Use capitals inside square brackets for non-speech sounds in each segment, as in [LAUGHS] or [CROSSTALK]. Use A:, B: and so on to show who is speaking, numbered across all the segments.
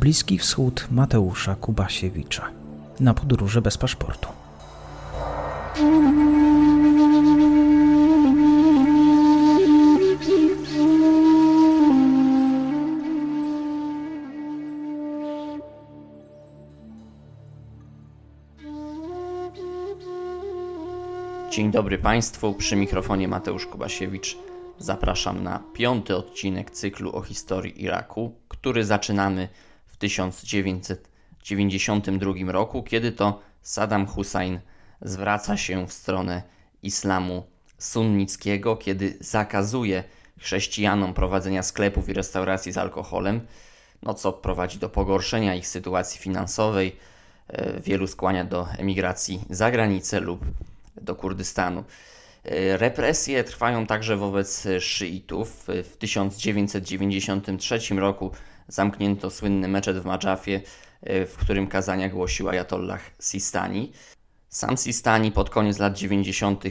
A: Bliski Wschód Mateusza Kubasiewicza na podróży bez paszportu.
B: Dzień dobry Państwu, przy mikrofonie Mateusz Kubasiewicz. Zapraszam na piąty odcinek cyklu o historii Iraku, który zaczynamy 1992 roku, kiedy to Saddam Hussein zwraca się w stronę islamu sunnickiego, kiedy zakazuje chrześcijanom prowadzenia sklepów i restauracji z alkoholem, no co prowadzi do pogorszenia ich sytuacji finansowej. E, wielu skłania do emigracji za granicę lub do Kurdystanu. E, represje trwają także wobec szyitów. W 1993 roku zamknięto słynny meczet w Madżafie, e, w którym kazania głosił Ayatollah Sistani. Sam Sistani pod koniec lat 90.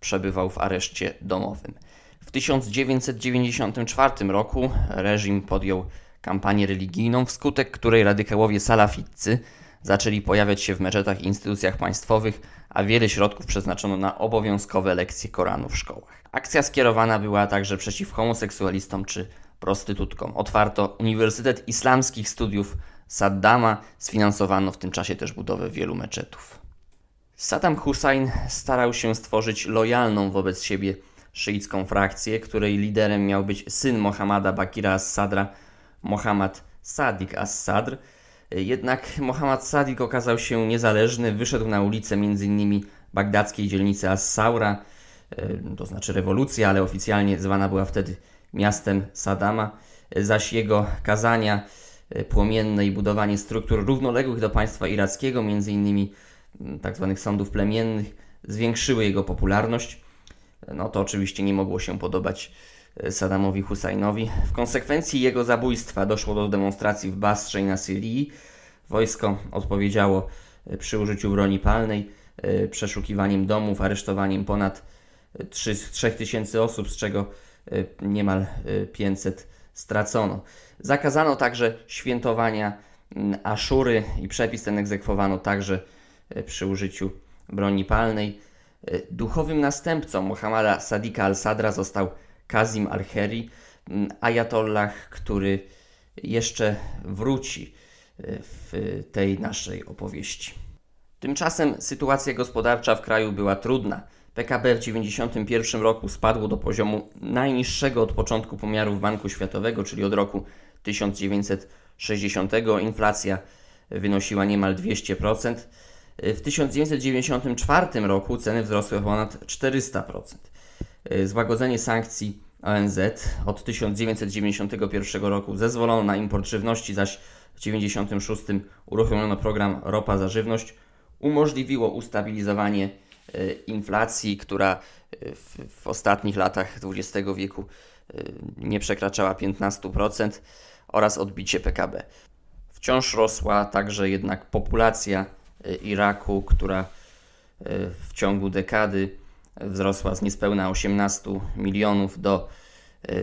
B: przebywał w areszcie domowym. W 1994 roku reżim podjął kampanię religijną, wskutek której radykałowie salafitcy zaczęli pojawiać się w meczetach i instytucjach państwowych, a wiele środków przeznaczono na obowiązkowe lekcje Koranu w szkołach. Akcja skierowana była także przeciw homoseksualistom czy prostytutkom. Otwarto Uniwersytet Islamskich Studiów Saddama, sfinansowano w tym czasie też budowę wielu meczetów. Saddam Hussein starał się stworzyć lojalną wobec siebie szyicką frakcję, której liderem miał być syn Mohammada Bakira as-Sadra, Mohammad Sadiq as-Sadr, jednak Mohammad Sadik okazał się niezależny, wyszedł na ulicę m.in. bagdackiej dzielnicy As-Saura, e, to znaczy rewolucja, ale oficjalnie zwana była wtedy miastem Sadama, zaś jego kazania e, płomienne i budowanie struktur równoległych do państwa irackiego, m.in. tzw. Tak sądów plemiennych, zwiększyły jego popularność. No to oczywiście nie mogło się podobać e, Saddamowi Husajnowi. W konsekwencji jego zabójstwa doszło do demonstracji w Basrze i na Syrii. Wojsko odpowiedziało e, przy użyciu broni palnej, e, przeszukiwaniem domów, aresztowaniem ponad 3, 3000 osób, z czego niemal 500 stracono. Zakazano także świętowania Aszury i przepis ten egzekwowano także przy użyciu broni palnej. Duchowym następcą Mohammada Sadika al-Sadra został Kazim al-Heri, ajatollah, który jeszcze wróci w tej naszej opowieści. Tymczasem sytuacja gospodarcza w kraju była trudna. PKB w 1991 roku spadło do poziomu najniższego od początku pomiarów Banku Światowego, czyli od roku 1960. Inflacja wynosiła niemal 200%. W 1994 roku ceny wzrosły o ponad 400%. Złagodzenie sankcji ONZ od 1991 roku zezwolono na import żywności, zaś w 1996 uruchomiono program Ropa za żywność. Umożliwiło ustabilizowanie inflacji, która e, w, w ostatnich latach XX wieku e, nie przekraczała 15% oraz odbicie PKB. Wciąż rosła także jednak populacja Iraku, która w ciągu dekady wzrosła z niespełna 18 milionów do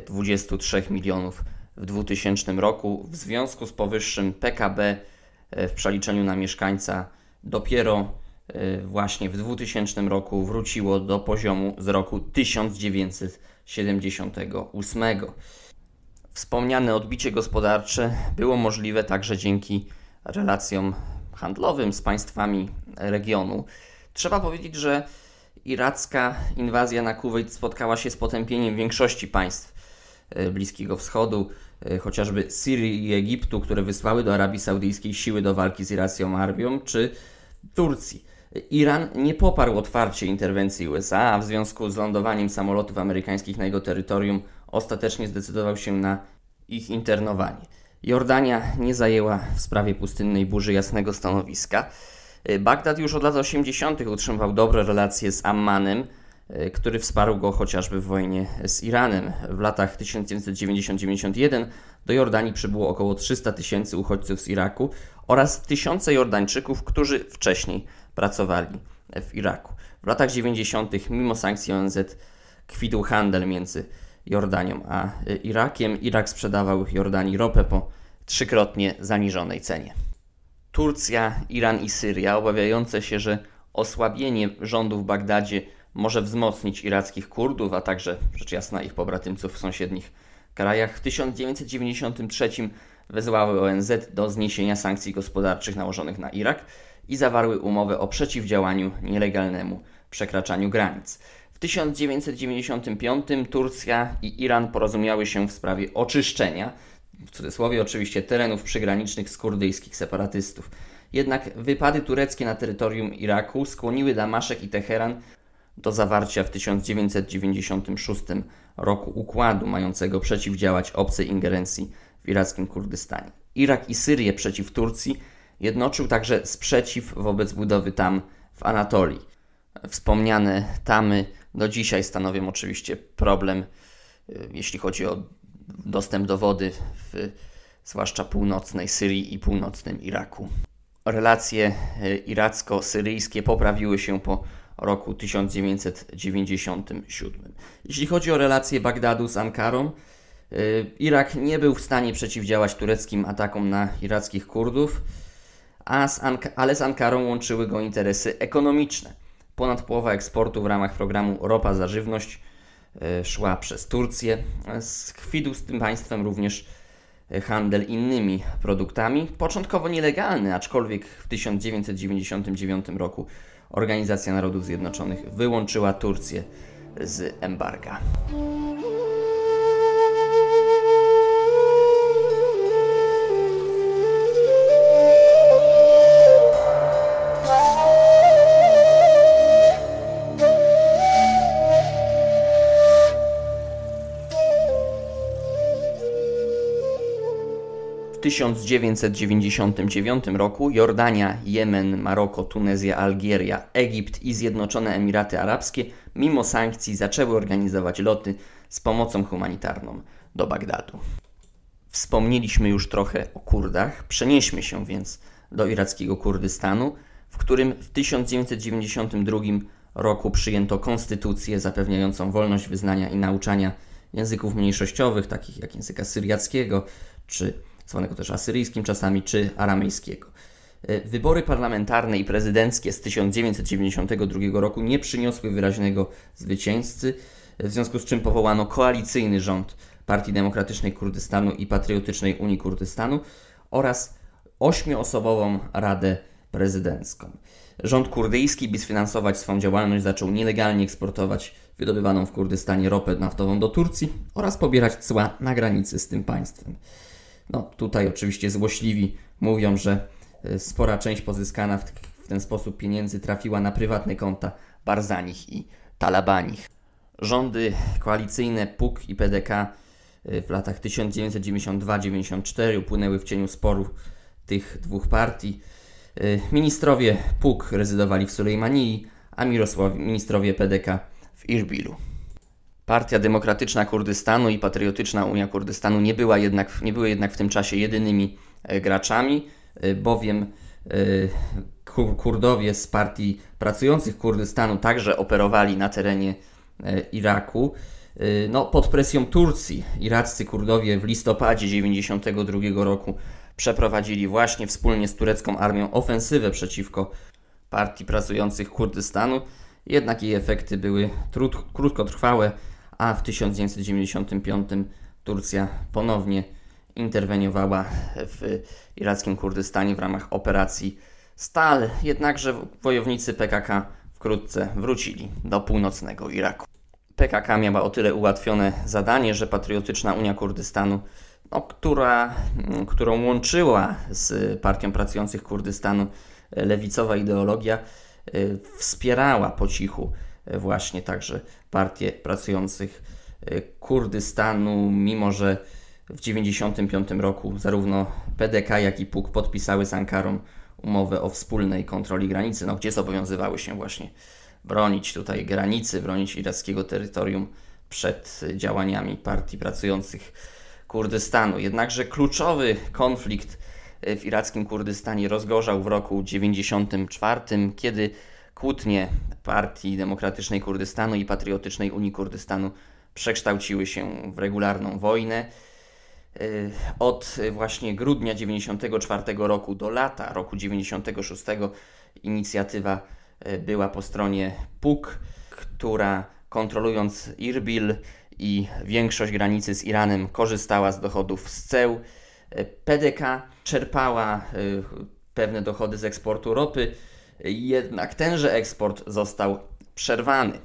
B: 23 e, milionów w 2000 roku. W związku z powyższym PKB w przeliczeniu na mieszkańca dopiero właśnie w 2000 roku wróciło do poziomu z roku 1978. Wspomniane odbicie gospodarcze było możliwe także dzięki relacjom handlowym z państwami regionu. Trzeba powiedzieć, że iracka inwazja na Kuwait spotkała się z potępieniem większości państw e, Bliskiego Wschodu, e, chociażby Syrii i Egiptu, które wysłały do Arabii Saudyjskiej siły do walki z iracją armią, czy Turcji. Iran nie poparł otwarcie interwencji USA, a w związku z lądowaniem samolotów amerykańskich na jego terytorium ostatecznie zdecydował się na ich internowanie. Jordania nie zajęła w sprawie pustynnej burzy jasnego stanowiska. Y, Bagdad już od lat 80. utrzymywał dobre relacje z Ammanem, y, który wsparł go chociażby w wojnie z Iranem. W latach 1990-91 do Jordanii przybyło około 300 tysięcy uchodźców z Iraku oraz tysiące Jordańczyków, którzy wcześniej pracowali w Iraku. W latach 90. mimo sankcji ONZ kwitł handel między Jordanią a Irakiem. Irak sprzedawał Jordanii ropę po trzykrotnie zaniżonej cenie. Turcja, Iran i Syria, obawiające się, że osłabienie rządu w Bagdadzie może wzmocnić irackich Kurdów, a także rzecz jasna ich pobratymców w sąsiednich krajach, w 1993 wezwały ONZ do zniesienia sankcji gospodarczych nałożonych na Irak i zawarły umowę o przeciwdziałaniu nielegalnemu przekraczaniu granic. W 1995 Turcja i Iran porozumiały się w sprawie oczyszczenia, w cudzysłowie oczywiście, terenów przygranicznych z kurdyjskich separatystów. Jednak wypady tureckie na terytorium Iraku skłoniły Damaszek i Teheran do zawarcia w 1996 roku układu mającego przeciwdziałać obcej ingerencji w irackim Kurdystanie. Irak i Syrię przeciw Turcji jednoczył także sprzeciw wobec budowy tam w Anatolii. Wspomniane tamy do dzisiaj stanowią oczywiście problem, y, jeśli chodzi o dostęp do wody w zwłaszcza północnej Syrii i północnym Iraku. Relacje y, iracko-syryjskie poprawiły się po roku 1997. Jeśli chodzi o relacje Bagdadu z Ankarą, y, Irak nie był w stanie przeciwdziałać tureckim atakom na irackich Kurdów, z ale z Ankarą łączyły go interesy ekonomiczne. Ponad połowa eksportu w ramach programu Ropa za żywność y, szła przez Turcję. Skwidł z tym państwem również handel innymi produktami, początkowo nielegalny, aczkolwiek w 1999 roku Organizacja Narodów Zjednoczonych wyłączyła Turcję z embarga. 1999 roku Jordania, Jemen, Maroko, Tunezja, Algieria, Egipt i Zjednoczone Emiraty Arabskie mimo sankcji zaczęły organizować loty z pomocą humanitarną do Bagdadu. Wspomnieliśmy już trochę o Kurdach, przenieśmy się więc do irackiego Kurdystanu, w którym w 1992 roku przyjęto konstytucję zapewniającą wolność wyznania i nauczania języków mniejszościowych, takich jak języka syriackiego czy zwanego też asyryjskim czasami, czy aramejskiego. E, wybory parlamentarne i prezydenckie z 1992 roku nie przyniosły wyraźnego zwycięzcy, w związku z czym powołano koalicyjny rząd Partii Demokratycznej Kurdystanu i Patriotycznej Unii Kurdystanu oraz ośmioosobową Radę Prezydencką. Rząd kurdyjski, by sfinansować swą działalność, zaczął nielegalnie eksportować wydobywaną w Kurdystanie ropę naftową do Turcji oraz pobierać cła na granicy z tym państwem. No, tutaj oczywiście złośliwi mówią, że e, spora część pozyskana w, w ten sposób pieniędzy trafiła na prywatne konta Barzanich i Talabanich. Rządy koalicyjne PUK i PDK e, w latach 1992-94 upłynęły w cieniu sporu tych dwóch partii. E, ministrowie PUK rezydowali w Sulejmanii, a ministrowie PDK w Irbilu. Partia Demokratyczna Kurdystanu i Patriotyczna Unia Kurdystanu nie, była jednak, nie były jednak w tym czasie jedynymi e, graczami, e, bowiem e, Kurdowie z Partii Pracujących Kurdystanu także operowali na terenie Iraku. No, pod presją Turcji iraccy Kurdowie w listopadzie 1992 roku przeprowadzili właśnie wspólnie z turecką armią ofensywę przeciwko Partii Pracujących Kurdystanu. Jednak jej efekty były krótkotrwałe a w 1995 Turcja ponownie interweniowała w irackim Kurdystanie w ramach operacji Stal, jednakże wojownicy PKK wkrótce wrócili do północnego Iraku. PKK miała o tyle ułatwione zadanie, że Patriotyczna Unia Kurdystanu, no, która, którą łączyła z Partią Pracujących Kurdystanu lewicowa ideologia, y, wspierała po cichu właśnie także partię pracujących e, Kurdystanu, mimo że w 1995 roku zarówno PDK, jak i PUK podpisały z Ankarą umowę o wspólnej kontroli granicy, no, gdzie zobowiązywały się właśnie bronić tutaj granicy, bronić irackiego terytorium przed działaniami partii pracujących Kurdystanu. Jednakże kluczowy konflikt e, w irackim Kurdystanie rozgorzał w roku 1994, kiedy kłótnie Partii Demokratycznej Kurdystanu i Patriotycznej Unii Kurdystanu przekształciły się w regularną wojnę. Od właśnie grudnia 94 roku do lata roku 96 inicjatywa była po stronie PUK, która kontrolując Irbil i większość granicy z Iranem korzystała z dochodów z ceł. PDK czerpała pewne dochody z eksportu ropy, jednak tenże eksport został przerwany.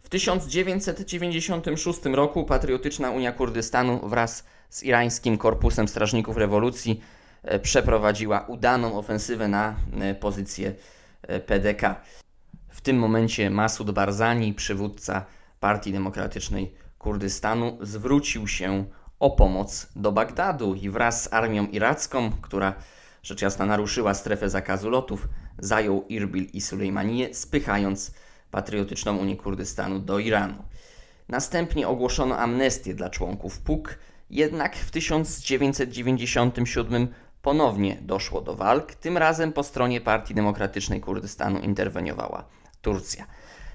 B: W 1996 roku Patriotyczna Unia Kurdystanu wraz z irańskim Korpusem Strażników Rewolucji e, przeprowadziła udaną ofensywę na e, pozycję e, PDK. W tym momencie Masud Barzani, przywódca Partii Demokratycznej Kurdystanu, zwrócił się o pomoc do Bagdadu i wraz z armią iracką, która rzecz jasna naruszyła strefę zakazu lotów, zajął Irbil i Sulejmanię, spychając Patriotyczną Unię Kurdystanu do Iranu. Następnie ogłoszono amnestię dla członków PUK, jednak w 1997 ponownie doszło do walk, tym razem po stronie Partii Demokratycznej Kurdystanu interweniowała Turcja.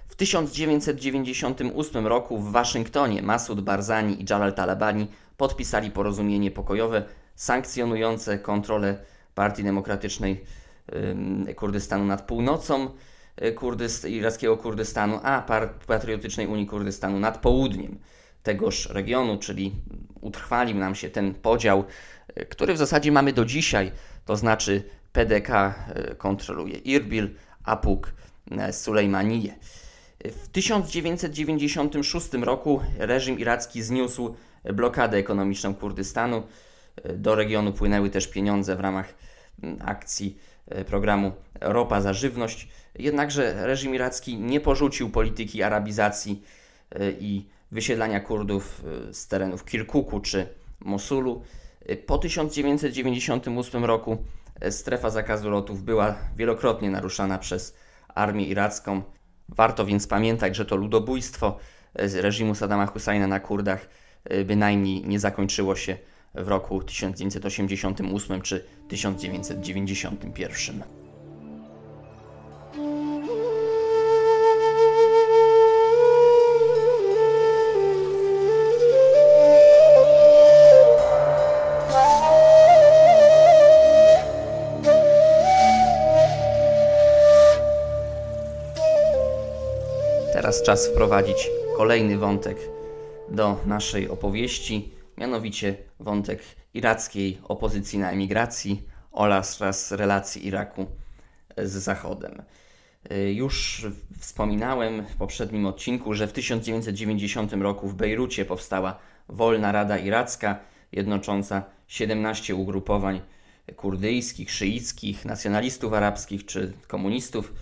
B: W 1998 roku w Waszyngtonie Masud Barzani i Jalal Talabani podpisali porozumienie pokojowe sankcjonujące kontrolę Partii Demokratycznej Kurdystanu nad północą y, Kurdyst irackiego Kurdystanu, a Patriotycznej Unii Kurdystanu nad południem tegoż regionu, czyli utrwalił nam się ten podział, y, który w zasadzie mamy do dzisiaj, to znaczy PDK y, kontroluje Irbil, a PUK Sulejmaniję. W 1996 roku reżim iracki zniósł blokadę ekonomiczną Kurdystanu. Do regionu płynęły też pieniądze w ramach akcji e, programu Ropa za żywność. Jednakże reżim iracki nie porzucił polityki arabizacji e, i wysiedlania Kurdów e, z terenów Kirkuku czy Mosulu. Po 1998 roku strefa zakazu lotów była wielokrotnie naruszana przez armię iracką. Warto więc pamiętać, że to ludobójstwo z reżimu Saddama Husajna na Kurdach bynajmniej nie zakończyło się w roku 1988 czy 1991. Teraz czas wprowadzić kolejny wątek do naszej opowieści mianowicie wątek irackiej opozycji na emigracji oraz relacji Iraku z Zachodem. Y, już wspominałem w poprzednim odcinku, że w 1990 roku w Bejrucie powstała Wolna Rada Iracka, jednocząca 17 ugrupowań kurdyjskich, szyickich, nacjonalistów arabskich czy komunistów.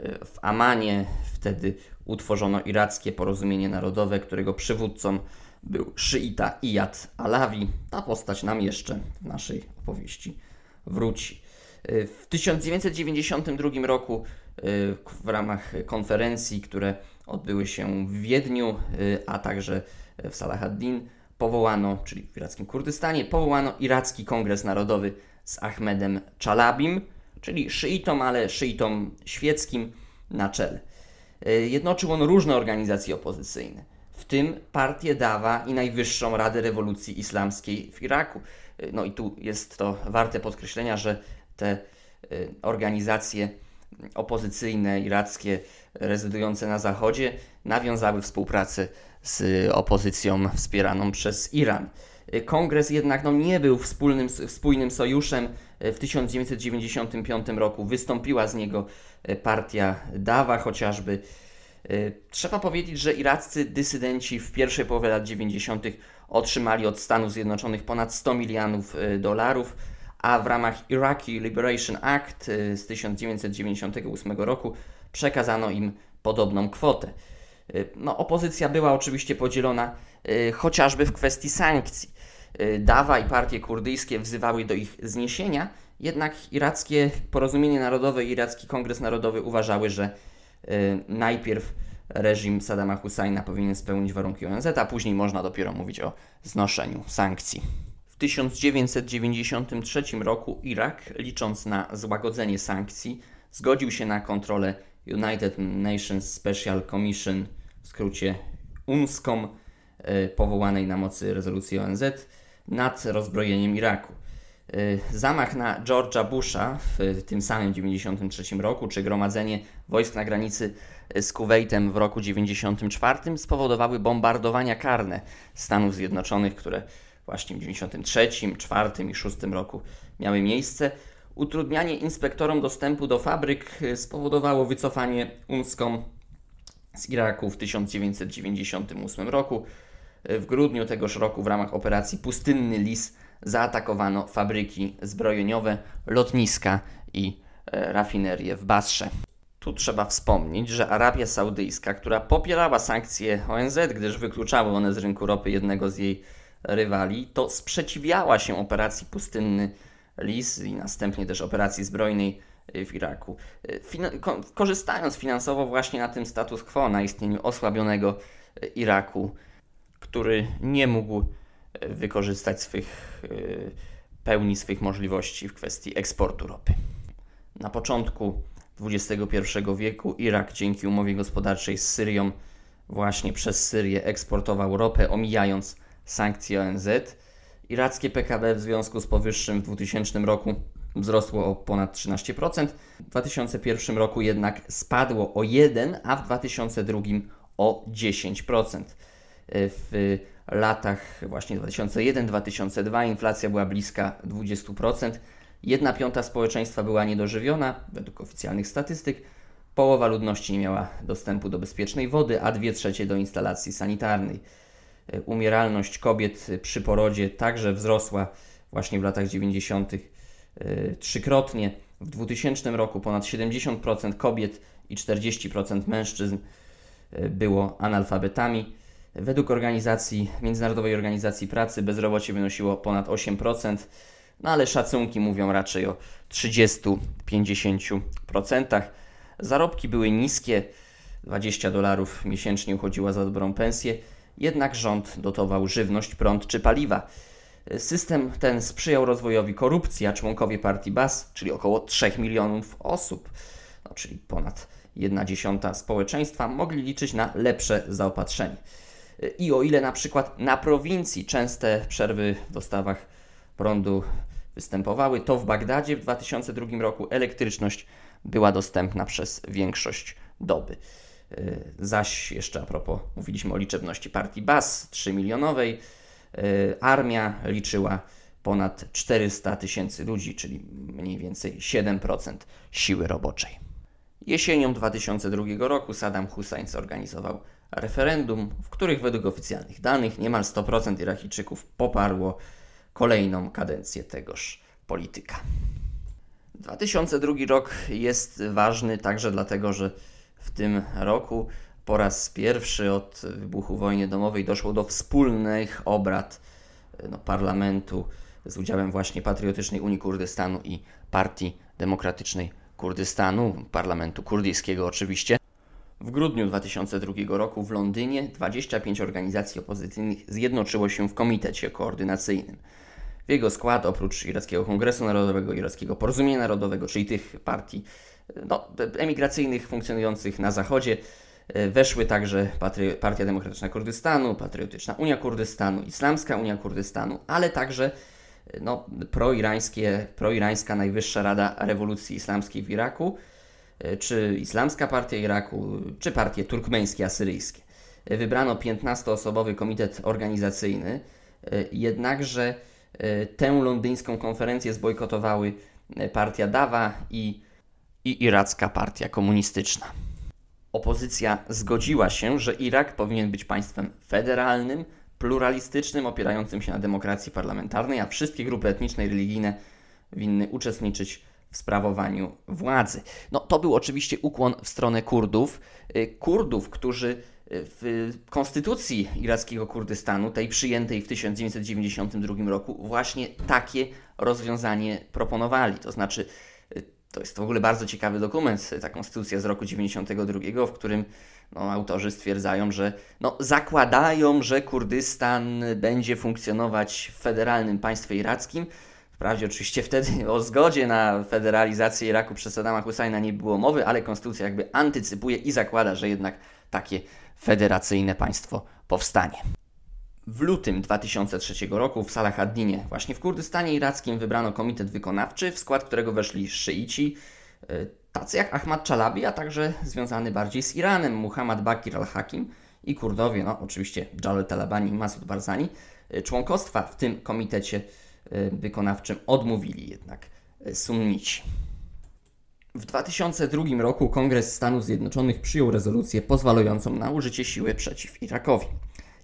B: Y, w Amanie wtedy utworzono irackie porozumienie narodowe, którego przywódcą był szyita Iyad Alawi. Ta postać nam jeszcze w naszej opowieści wróci. Y, w 1992 roku y, w ramach konferencji, które odbyły się w Wiedniu, y, a także w Salah ad-Din, powołano, czyli w irackim Kurdystanie, powołano Iracki Kongres Narodowy z Ahmedem Chalabim, czyli szyitą, ale szyitą świeckim na czele. Jednoczył on różne organizacje opozycyjne w tym partię Dawa i Najwyższą Radę Rewolucji Islamskiej w Iraku. No i tu jest to warte podkreślenia, że te y, organizacje opozycyjne irackie rezydujące na Zachodzie nawiązały współpracę z opozycją wspieraną przez Iran. Kongres jednak no, nie był wspólnym, spójnym sojuszem. W 1995 roku wystąpiła z niego partia Dawa chociażby. Y, trzeba powiedzieć, że iraccy dysydenci w pierwszej połowie lat 90. otrzymali od Stanów Zjednoczonych ponad 100 milionów y, dolarów, a w ramach Iraqi Liberation Act y, z 1998 roku przekazano im podobną kwotę. No, opozycja była oczywiście podzielona chociażby w kwestii sankcji. Dawa i partie kurdyjskie wzywały do ich zniesienia, jednak irackie porozumienie narodowe i iracki kongres narodowy uważały, że najpierw reżim Saddama Husajna powinien spełnić warunki ONZ, a później można dopiero mówić o znoszeniu sankcji. W 1993 roku Irak, licząc na złagodzenie sankcji, zgodził się na kontrolę United Nations Special Commission, w skrócie UNSCOM, y, powołanej na mocy rezolucji ONZ, nad rozbrojeniem Iraku. Y, zamach na George'a Busha w tym samym 1993 roku, czy gromadzenie wojsk na granicy z Kuwejtem w roku 1994 spowodowały bombardowania karne Stanów Zjednoczonych, które właśnie w 1993, 2004 i 2006 roku miały miejsce. Utrudnianie inspektorom dostępu do fabryk y, spowodowało wycofanie UNSCOM z Iraku w 1998 roku. Y, w grudniu tegoż roku w ramach operacji Pustynny Lis zaatakowano fabryki zbrojeniowe, lotniska i e, rafinerie w Basrze. Tu trzeba wspomnieć, że Arabia Saudyjska, która popierała sankcje ONZ, gdyż wykluczały one z rynku ropy jednego z jej rywali, to sprzeciwiała się operacji Pustynny Lis i następnie też operacji zbrojnej w Iraku. Fin- ko- korzystając finansowo właśnie na tym status quo, na istnieniu osłabionego Iraku, który nie mógł wykorzystać swych, y, pełni swych możliwości w kwestii eksportu ropy. Na początku XXI wieku Irak dzięki umowie gospodarczej z Syrią właśnie przez Syrię eksportował ropę, omijając sankcje ONZ. Irackie PKB w związku z powyższym w 2000 roku wzrosło o ponad 13%. W 2001 roku jednak spadło o 1, a w 2002 o 10%. W latach właśnie 2001-2002 inflacja była bliska 20%. Jedna piąta społeczeństwa była niedożywiona, według oficjalnych statystyk. Połowa ludności nie miała dostępu do bezpiecznej wody, a dwie trzecie do instalacji sanitarnej. Umieralność kobiet przy porodzie także wzrosła właśnie w latach 90. trzykrotnie. W 2000 roku ponad 70% kobiet i 40% mężczyzn było analfabetami. Według organizacji, Międzynarodowej Organizacji Pracy bezrobocie wynosiło ponad 8%, no ale szacunki mówią raczej o 30-50%. Zarobki były niskie, 20 dolarów miesięcznie uchodziła za dobrą pensję, jednak rząd dotował żywność, prąd czy paliwa. System ten sprzyjał rozwojowi korupcji, a członkowie partii BAS, czyli około 3 milionów osób, no, czyli ponad 1 dziesiąta społeczeństwa, mogli liczyć na lepsze zaopatrzenie. I o ile na przykład na prowincji częste przerwy w dostawach prądu występowały, to w Bagdadzie w 2002 roku elektryczność była dostępna przez większość doby. Y, zaś jeszcze a propos, mówiliśmy o liczebności partii BAS 3 milionowej, y, armia liczyła ponad 400 tysięcy ludzi, czyli mniej więcej 7% siły roboczej. Jesienią 2002 roku Saddam Hussein zorganizował referendum, w których według oficjalnych danych niemal 100% Irakijczyków poparło kolejną kadencję tegoż polityka. 2002 rok jest ważny także dlatego, że w tym roku po raz pierwszy od wybuchu wojny domowej doszło do wspólnych obrad no, parlamentu z udziałem właśnie Patriotycznej Unii Kurdystanu i Partii Demokratycznej Kurdystanu, parlamentu kurdyjskiego oczywiście. W grudniu 2002 roku w Londynie 25 organizacji opozycyjnych zjednoczyło się w komitecie koordynacyjnym. W jego skład, oprócz Irackiego Kongresu Narodowego, Irackiego Porozumienia Narodowego, czyli tych partii no, emigracyjnych funkcjonujących na Zachodzie, weszły także Partia Demokratyczna Kurdystanu, Patriotyczna Unia Kurdystanu, Islamska Unia Kurdystanu, ale także no, proirańskie, proirańska Najwyższa Rada Rewolucji Islamskiej w Iraku, E, czy Islamska Partia Iraku, czy partie turkmeńskie, asyryjskie. E, wybrano 15-osobowy komitet organizacyjny, e, jednakże tę londyńską konferencję zbojkotowały partia Dawa i, i iracka partia komunistyczna. Opozycja zgodziła się, że Irak powinien być państwem federalnym, pluralistycznym, opierającym się na demokracji parlamentarnej, a wszystkie grupy etniczne i religijne winny uczestniczyć w sprawowaniu władzy. No to był oczywiście ukłon w stronę Kurdów. Y, Kurdów, którzy y, w konstytucji irackiego Kurdystanu, tej przyjętej w 1992 roku, właśnie takie rozwiązanie proponowali. To znaczy, y, to jest w ogóle bardzo ciekawy dokument, ta konstytucja z roku 92, w którym no, autorzy stwierdzają, że no, zakładają, że Kurdystan będzie funkcjonować w federalnym państwie irackim, Wprawdzie oczywiście wtedy [LAUGHS] o zgodzie na federalizację Iraku przez Saddama Husajna nie było mowy, ale konstytucja jakby antycypuje i zakłada, że jednak takie federacyjne państwo powstanie. W lutym 2003 roku w Salah właśnie w Kurdystanie irackim, wybrano komitet wykonawczy, w skład którego weszli szyici, y, tacy jak Ahmad Chalabi, a także związany bardziej z Iranem Muhammad Bakir al-Hakim i Kurdowie, no oczywiście Jalal Talabani i Masud Barzani. Y, członkostwa w tym komitecie wykonawczym odmówili jednak sunnici. W 2002 roku Kongres Stanów Zjednoczonych przyjął rezolucję pozwalającą na użycie siły przeciw Irakowi.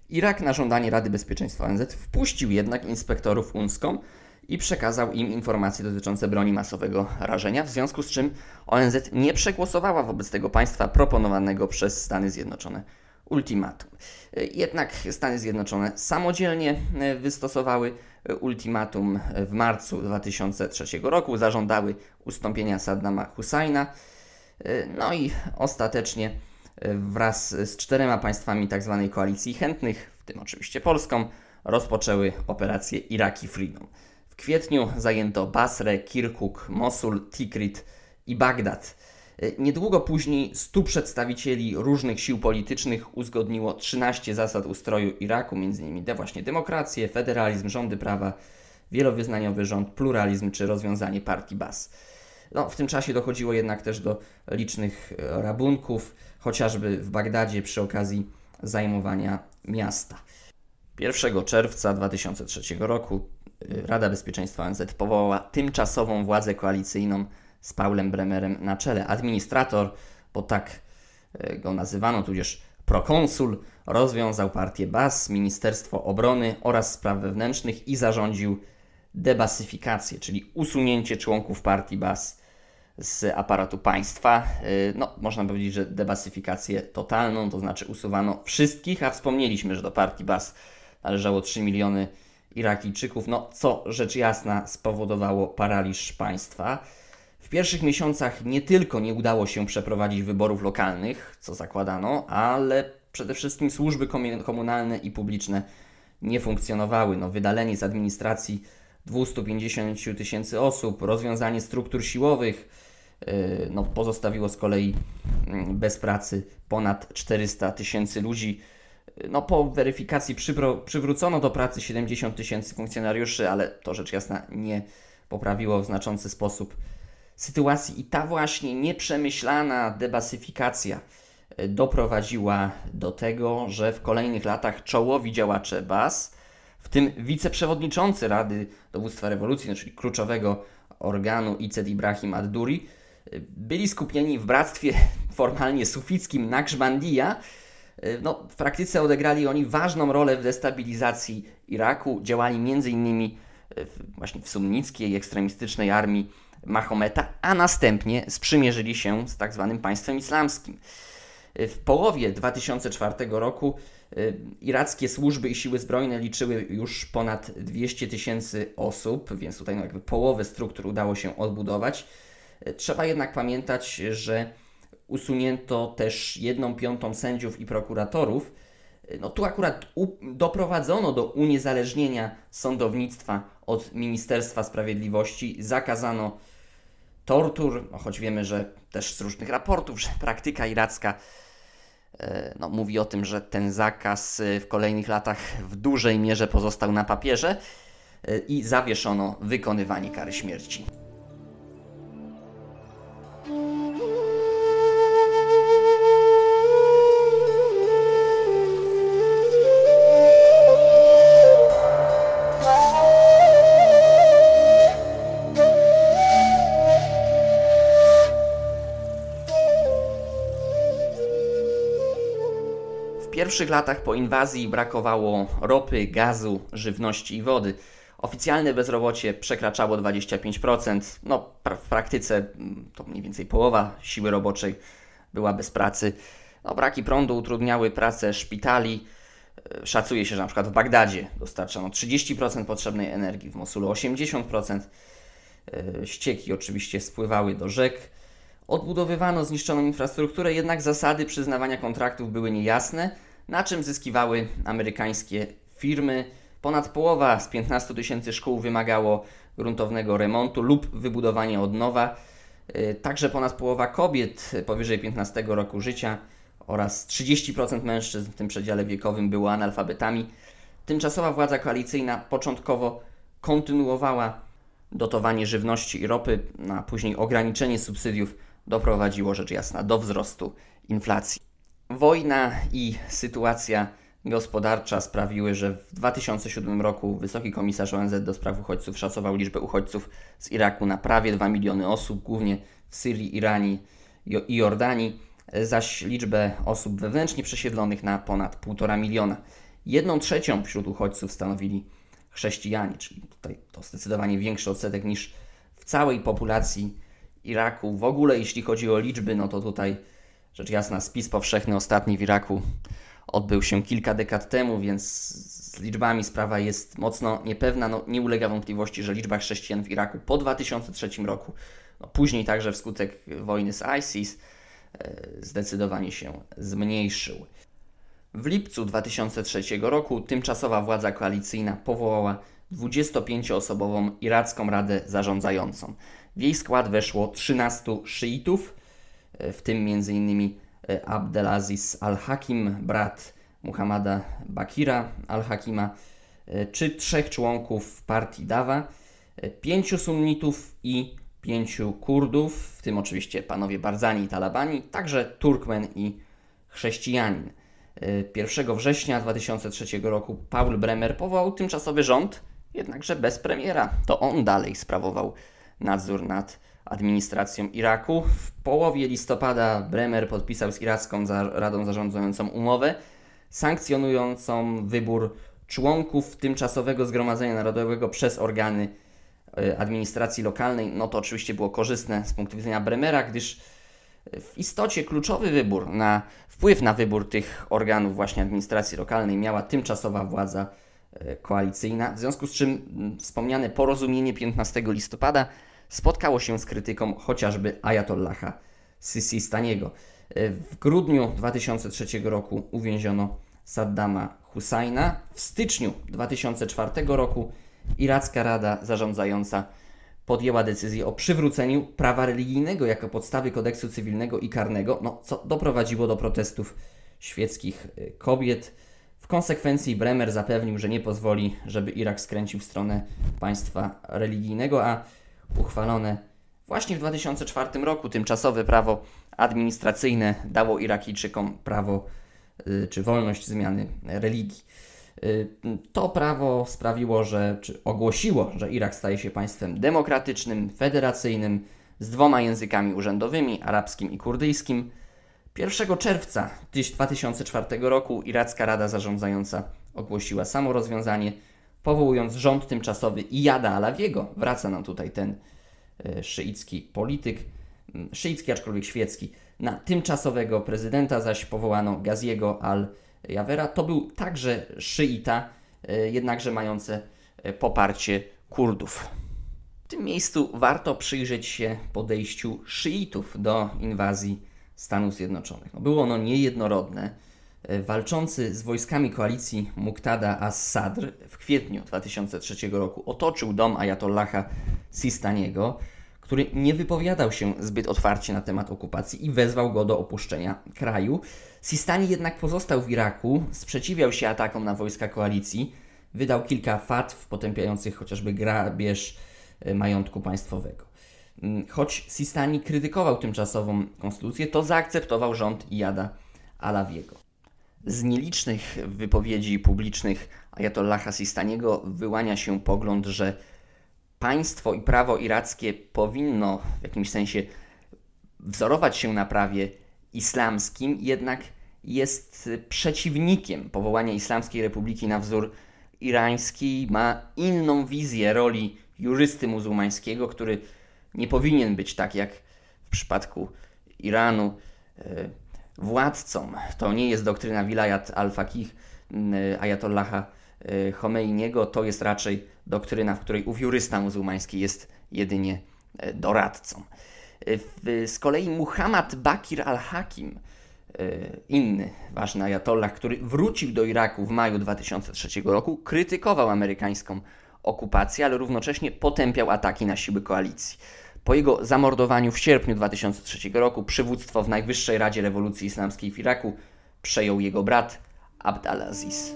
B: Irak na żądanie Rady Bezpieczeństwa ONZ wpuścił jednak inspektorów UNSCOM i przekazał im informacje dotyczące broni masowego rażenia, w związku z czym ONZ nie przegłosowała wobec tego państwa proponowanego przez Stany Zjednoczone ultimatum. Jednak Stany Zjednoczone samodzielnie wystosowały ultimatum w marcu 2003 roku, zażądały ustąpienia Saddama Husajna, no i ostatecznie wraz z czterema państwami tzw. Tak koalicji chętnych, w tym oczywiście Polską, rozpoczęły operację Iraki Freedom. W kwietniu zajęto Basrę, Kirkuk, Mosul, Tikrit i Bagdad. Niedługo później 100 przedstawicieli różnych sił politycznych uzgodniło 13 zasad ustroju Iraku, m.in. właśnie demokrację, federalizm, rządy prawa, wielowyznaniowy rząd, pluralizm czy rozwiązanie partii Bas. No, w tym czasie dochodziło jednak też do licznych rabunków, chociażby w Bagdadzie przy okazji zajmowania miasta. 1 czerwca 2003 roku y, Rada Bezpieczeństwa ONZ powołała tymczasową władzę koalicyjną z Paulem Bremerem na czele. Administrator, bo tak y, go nazywano, tudzież prokonsul, rozwiązał partię BAS, Ministerstwo Obrony oraz Spraw Wewnętrznych i zarządził debasyfikację, czyli usunięcie członków partii BAS z aparatu państwa. Y, no, można powiedzieć, że debasyfikację totalną, to znaczy usuwano wszystkich, a wspomnieliśmy, że do partii BAS należało 3 miliony Irakijczyków, no co rzecz jasna spowodowało paraliż państwa. Pierwszych miesiącach nie tylko nie udało się przeprowadzić wyborów lokalnych, co zakładano, ale przede wszystkim służby komunalne i publiczne nie funkcjonowały. No, wydalenie z administracji 250 tysięcy osób, rozwiązanie struktur siłowych, Y, no, pozostawiło z kolei mm, bez pracy ponad 400 tysięcy ludzi. Y, no, po weryfikacji przywrócono do pracy 70 tysięcy funkcjonariuszy, ale to rzecz jasna nie poprawiło w znaczący sposób sytuacji i ta właśnie nieprzemyślana debasyfikacja y, doprowadziła do tego, że w kolejnych latach czołowi działacze BAS, w tym wiceprzewodniczący Rady Dowództwa Rewolucji, no, czyli kluczowego organu Iced Ibrahim ad-Duri, byli skupieni w bractwie [LAUGHS] formalnie sufickim Naqshbandiya. No, w praktyce odegrali oni ważną rolę w destabilizacji Iraku, działali m.in. właśnie w sunnickiej, ekstremistycznej armii Mahometa, a następnie sprzymierzyli się z tak zwanym państwem islamskim. W połowie 2004 roku y, irackie służby i siły zbrojne liczyły już ponad 200 tysięcy osób, więc tutaj no jakby połowę struktur udało się odbudować. Trzeba jednak pamiętać, że usunięto też jedną piątą sędziów i prokuratorów. No tu akurat doprowadzono do uniezależnienia sądownictwa od Ministerstwa Sprawiedliwości, zakazano tortur, no choć wiemy, że też z różnych raportów, że praktyka iracka e, no, mówi o tym, że ten zakaz w kolejnych latach w dużej mierze pozostał na papierze e, i zawieszono wykonywanie kary śmierci. Pierwszych latach po inwazji brakowało ropy, gazu, żywności i wody. Oficjalne bezrobocie przekraczało 25%. No, w praktyce mm, to mniej więcej połowa siły roboczej była bez pracy. No, braki prądu utrudniały pracę szpitali. E, szacuje się, że przykład w Bagdadzie dostarczano 30% potrzebnej energii, w Mosulu 80%. E, ścieki oczywiście spływały do rzek. Odbudowywano zniszczoną infrastrukturę, jednak zasady przyznawania kontraktów były niejasne na czym zyskiwały amerykańskie firmy. Ponad połowa z 15 tysięcy szkół wymagało gruntownego remontu lub wybudowania od nowa. Y, także ponad połowa kobiet powyżej 15 roku życia oraz 30% mężczyzn w tym przedziale wiekowym było analfabetami. Tymczasowa władza koalicyjna początkowo kontynuowała dotowanie żywności i ropy, no a później ograniczenie subsydiów doprowadziło rzecz jasna do wzrostu inflacji. Wojna i sytuacja gospodarcza sprawiły, że w 2007 roku Wysoki Komisarz ONZ do spraw uchodźców szacował liczbę uchodźców z Iraku na prawie 2 miliony osób, głównie w Syrii, Iranie i Jordanii, zaś liczbę osób wewnętrznie przesiedlonych na ponad 1,5 miliona. Jedną trzecią wśród uchodźców stanowili chrześcijanie, czyli tutaj to zdecydowanie większy odsetek niż w całej populacji Iraku. W ogóle jeśli chodzi o liczby, no to tutaj rzecz jasna spis powszechny ostatni w Iraku odbył się kilka dekad temu, więc z liczbami sprawa jest mocno niepewna. No, nie ulega wątpliwości, że liczba chrześcijan w Iraku po 2003 roku, no, później także wskutek wojny z ISIS, e, zdecydowanie się zmniejszył. W lipcu 2003 roku tymczasowa władza koalicyjna powołała 25-osobową iracką radę zarządzającą. W jej skład weszło 13 szyitów, w tym m.in. E, Abdelaziz al-Hakim, brat Muhammada Bakira al-Hakima, e, czy trzech członków partii Dawa, pięciu sunnitów i pięciu Kurdów, w tym oczywiście panowie Barzani i Talabani, także Turkmen i chrześcijanin. 1 września 2003 roku Paul Bremer powołał tymczasowy rząd, jednakże bez premiera. To on dalej sprawował nadzór nad administracją Iraku. W połowie listopada Bremer podpisał z iracką Radą Zarządzającą umowę sankcjonującą wybór członków tymczasowego Zgromadzenia Narodowego przez organy e, administracji lokalnej. No to oczywiście było korzystne z punktu widzenia Bremera, gdyż w istocie kluczowy wybór na wpływ na wybór tych organów właśnie administracji lokalnej miała tymczasowa władza e, koalicyjna, w związku z czym wspomniane porozumienie 15 listopada spotkało się z krytyką chociażby Ayatollaha Sistaniego. E, w grudniu 2003 roku uwięziono Saddama Husajna. W styczniu 2004 roku Iracka Rada Zarządzająca podjęła decyzję o przywróceniu prawa religijnego jako podstawy kodeksu cywilnego i karnego, no, co doprowadziło do protestów świeckich y, kobiet. W konsekwencji Bremer zapewnił, że nie pozwoli, żeby Irak skręcił w stronę państwa religijnego, a uchwalone właśnie w 2004 roku tymczasowe prawo administracyjne dało Irakijczykom prawo y, czy wolność zmiany religii. Y, to prawo sprawiło, że, czy ogłosiło, że Irak staje się państwem demokratycznym, federacyjnym, z dwoma językami urzędowymi, arabskim i kurdyjskim. 1 czerwca 2004 roku Iracka Rada Zarządzająca ogłosiła samo rozwiązanie, powołując rząd tymczasowy Iyada Alawiego. Wraca nam tutaj ten y, szyicki polityk, szyicki aczkolwiek świecki. Na tymczasowego prezydenta zaś powołano Gaziego al Jawera to był także szyita, e, jednakże mające e, poparcie Kurdów. W tym miejscu warto przyjrzeć się podejściu szyitów do inwazji Stanów Zjednoczonych. No było ono niejednorodne. E, walczący z wojskami koalicji Muqtada as-Sadr w kwietniu 2003 roku otoczył dom Ayatollaha Sistaniego, który nie wypowiadał się zbyt otwarcie na temat okupacji i wezwał go do opuszczenia kraju. Sistani jednak pozostał w Iraku, sprzeciwiał się atakom na wojska koalicji, wydał kilka fatw potępiających chociażby grabież e, majątku państwowego. Mm, choć Sistani krytykował tymczasową konstytucję, to zaakceptował rząd Iyada Alawiego. Z nielicznych wypowiedzi publicznych Ayatollaha Sistaniego wyłania się pogląd, że państwo i prawo irackie powinno w jakimś sensie wzorować się na prawie islamskim, jednak jest przeciwnikiem powołania Islamskiej Republiki na wzór irański, ma inną wizję roli jurysty muzułmańskiego, który nie powinien być tak jak w przypadku Iranu. E, władcą. To nie jest doktryna wilayat al-Faqih Ayatollaha e, Khomeiniego, to jest raczej doktryna, w której ów jurysta muzułmański jest jedynie e, doradcą. Z kolei Muhammad Bakir al-Hakim, inny ważny ajatollah, który wrócił do Iraku w maju 2003 roku, krytykował amerykańską okupację, ale równocześnie potępiał ataki na siły koalicji. Po jego zamordowaniu w sierpniu 2003 roku przywództwo w Najwyższej Radzie Rewolucji Islamskiej w Iraku przejął jego brat Abd al-Aziz.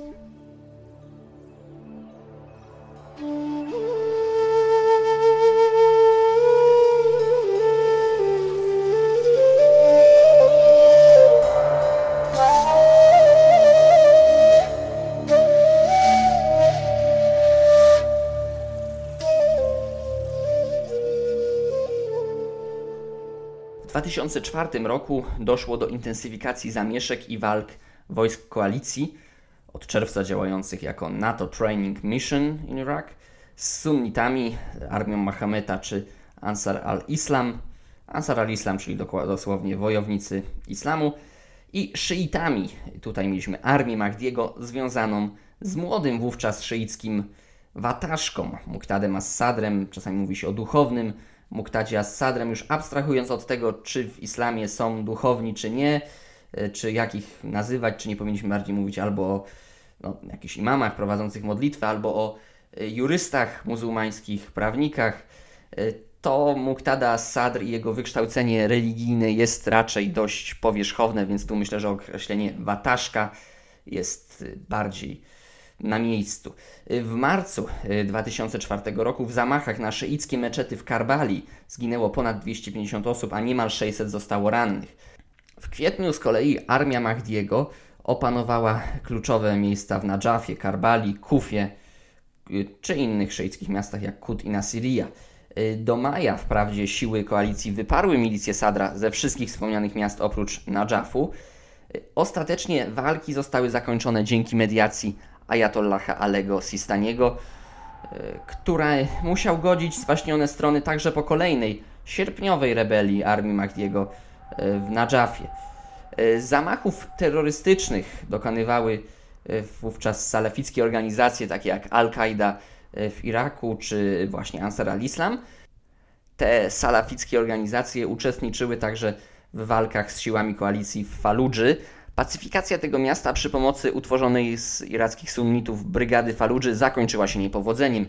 B: 2004 roku doszło do intensyfikacji zamieszek i walk wojsk koalicji od czerwca działających jako NATO Training Mission in Iraq z sunnitami, armią Mahameta czy Ansar al-Islam, Ansar al-Islam, czyli dosłownie wojownicy islamu, i szyitami. Tutaj mieliśmy armię Mahdiego związaną z młodym wówczas szyickim wataszką, Muktadem as-Sadrem, czasami mówi się o duchownym Muktadzie as-Sadrem, już abstrahując od tego, czy w islamie są duchowni, czy nie, e, czy jak ich nazywać, czy nie powinniśmy bardziej mówić albo o no, jakichś imamach prowadzących modlitwę, albo o e, jurystach muzułmańskich, prawnikach, e, to Muktada Sadr i jego wykształcenie religijne jest raczej dość powierzchowne, więc tu myślę, że określenie wataszka jest bardziej na miejscu. W marcu 2004 roku w zamachach na szyickie meczety w Karbali zginęło ponad 250 osób, a niemal 600 zostało rannych. W kwietniu z kolei armia Mahdiego opanowała kluczowe miejsca w Nadżafie, Karbali, Kufie czy innych szyickich miastach jak Kut i Nasiria. Do maja wprawdzie siły koalicji wyparły milicję Sadra ze wszystkich wspomnianych miast oprócz Nadżafu. Ostatecznie walki zostały zakończone dzięki mediacji Ayatollaha Alego Sistaniego, która musiał godzić zwaśnione strony także po kolejnej sierpniowej rebelii armii Mahdiego e, w Nadżafie. E, zamachów terrorystycznych dokonywały e, wówczas salafickie organizacje takie jak Al-Qaida w Iraku czy właśnie Ansar al-Islam. Te salafickie organizacje uczestniczyły także w walkach z siłami koalicji w Faludży. Pacyfikacja tego miasta przy pomocy utworzonej z irackich sunnitów brygady Faludży zakończyła się niepowodzeniem.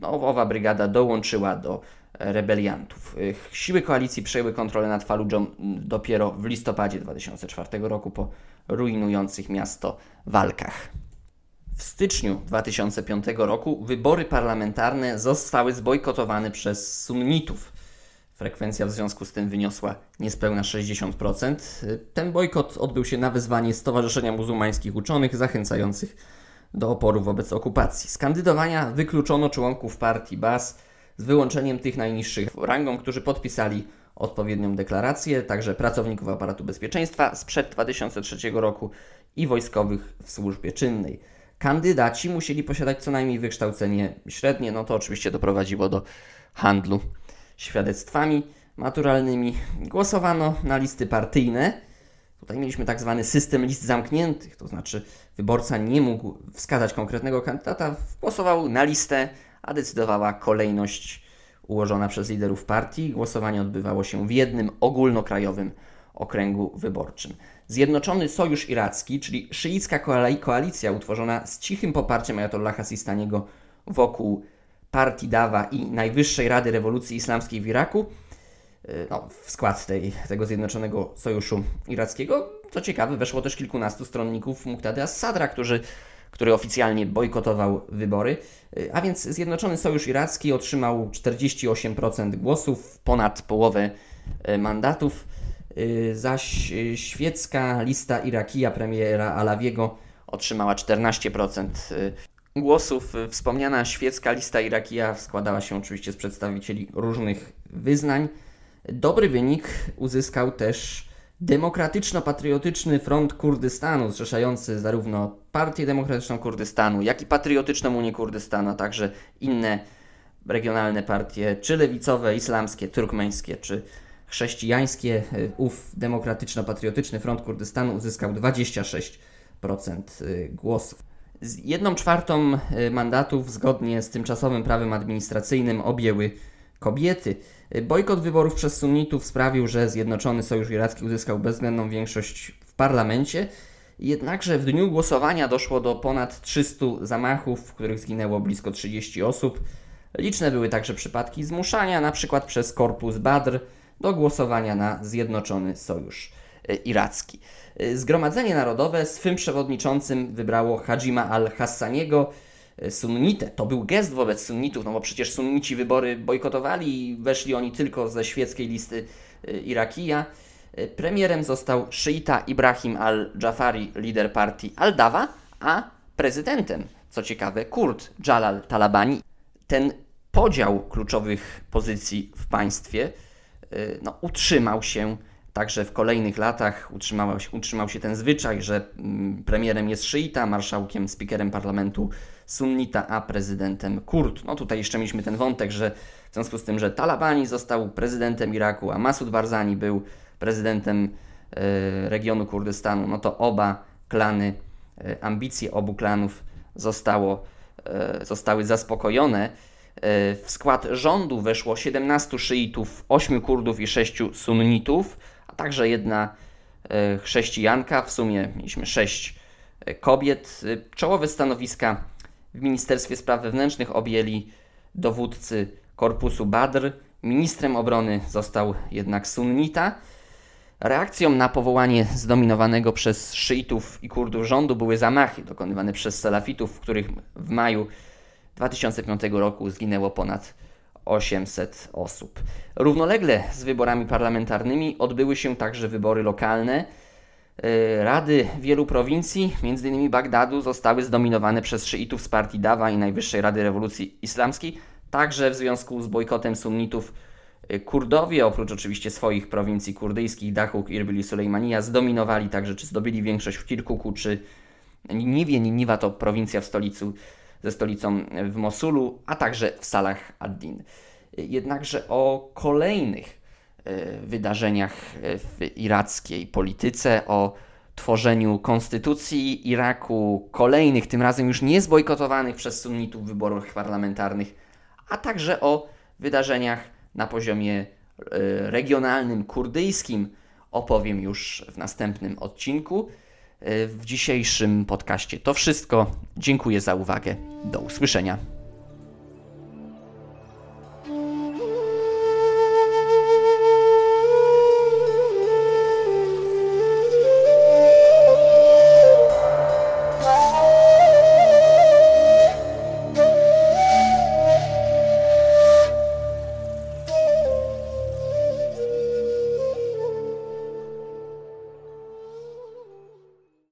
B: No, owa brygada dołączyła do rebeliantów. Siły koalicji przejęły kontrolę nad Faludżą dopiero w listopadzie 2004 roku po rujnujących miasto walkach. W styczniu 2005 roku wybory parlamentarne zostały zbojkotowane przez sunnitów. Frekwencja w związku z tym wyniosła niespełna 60%. Ten bojkot odbył się na wezwanie Stowarzyszenia Muzułmańskich Uczonych zachęcających do oporu wobec okupacji. Z kandydowania wykluczono członków partii BAS z wyłączeniem tych najniższych rangą, którzy podpisali odpowiednią deklarację, także pracowników aparatu bezpieczeństwa sprzed 2003 roku i wojskowych w służbie czynnej. Kandydaci musieli posiadać co najmniej wykształcenie średnie, no to oczywiście doprowadziło do handlu świadectwami maturalnymi. Głosowano na listy partyjne. Tutaj mieliśmy tak zwany system list zamkniętych, to znaczy wyborca nie mógł wskazać konkretnego kandydata, głosował na listę, a decydowała kolejność ułożona przez liderów partii. Głosowanie odbywało się w jednym ogólnokrajowym okręgu wyborczym. Zjednoczony Sojusz Iracki, czyli szyicka koalicja utworzona z cichym poparciem Ayatollaha Sistaniego wokół partii Dawa i Najwyższej Rady Rewolucji Islamskiej w Iraku, y, no, w skład tej, tego Zjednoczonego Sojuszu Irackiego. Co ciekawe, weszło też kilkunastu stronników Muqtada as-Sadra, którzy, który oficjalnie bojkotował wybory. Y, a więc Zjednoczony Sojusz Iracki otrzymał 48% głosów, ponad połowę y, mandatów, zaś świecka lista Irakija premiera Alawiego otrzymała 14% głosów. Wspomniana świecka lista Irakija składała się oczywiście z przedstawicieli różnych wyznań. Dobry wynik uzyskał też Demokratyczno-Patriotyczny Front Kurdystanu, zrzeszający zarówno Partię Demokratyczną Kurdystanu, jak i Patriotyczną Unię Kurdystanu, a także inne regionalne partie, czy lewicowe, islamskie, turkmeńskie, czy chrześcijańskie. Ów Demokratyczno-Patriotyczny Front Kurdystanu uzyskał 26% głosów. Jedną czwartą y, mandatów zgodnie z tymczasowym prawem administracyjnym objęły kobiety. Y, bojkot wyborów przez sunnitów sprawił, że Zjednoczony Sojusz Iracki uzyskał bezwzględną większość w parlamencie. Jednakże w dniu głosowania doszło do ponad 300 zamachów, w których zginęło blisko 30 osób. Liczne były także przypadki zmuszania, np. przez Korpus Badr, do głosowania na Zjednoczony Sojusz y, Iracki. Y, Zgromadzenie Narodowe swym przewodniczącym wybrało Hajima al-Hassaniego, y, sunnitę. To był gest wobec sunnitów, no bo przecież sunnici wybory bojkotowali i weszli oni tylko ze świeckiej listy y, Irakija. Premierem został szyita Ibrahim al-Jafari, lider partii al-Dawa, a prezydentem, co ciekawe, Kurd Jalal Talabani. Ten podział kluczowych pozycji w państwie no, utrzymał się także w kolejnych latach. Utrzymał się, utrzymał się ten zwyczaj, że mm, premierem jest szyita, marszałkiem, speakerem parlamentu sunnita, a prezydentem kurd. No tutaj jeszcze mieliśmy ten wątek, że w związku z tym, że Talabani został prezydentem Iraku, a Masud Barzani był prezydentem y, regionu Kurdystanu, no to oba klany, y, ambicje obu klanów zostało, y, zostały zaspokojone. W skład rządu weszło 17 szyitów, 8 kurdów i 6 sunnitów, także jedna chrześcijanka. W sumie mieliśmy 6 kobiet. Czołowe stanowiska w Ministerstwie Spraw Wewnętrznych objęli dowódcy Korpusu Badr. Ministrem obrony został jednak sunnita. Reakcją na powołanie zdominowanego przez szyitów i kurdów rządu były zamachy dokonywane przez salafitów, w których w maju 2005 roku zginęło ponad 800 osób. Równolegle z wyborami parlamentarnymi odbyły się także wybory lokalne. E, rady wielu prowincji, m.in. Bagdadu, zostały zdominowane przez szyitów z partii Dawa i Najwyższej Rady Rewolucji Islamskiej, także w związku z bojkotem sunnitów y, Kurdowie, oprócz oczywiście swoich prowincji kurdyjskich, Dachuk, Irbil i Sulejmania, zdominowali także, czy zdobyli większość w Kirkuku, czy Niniwie. Niniwa to prowincja w stolicy, ze stolicą w Mosulu, a także w Salah ad-Din. Jednakże o kolejnych y, wydarzeniach y, w irackiej polityce, o tworzeniu konstytucji Iraku, kolejnych, tym razem już nie zbojkotowanych przez sunnitów wyborach parlamentarnych, a także o wydarzeniach na poziomie e, regionalnym, kurdyjskim opowiem już w następnym odcinku. W dzisiejszym podcaście to wszystko. Dziękuję za uwagę. Do usłyszenia.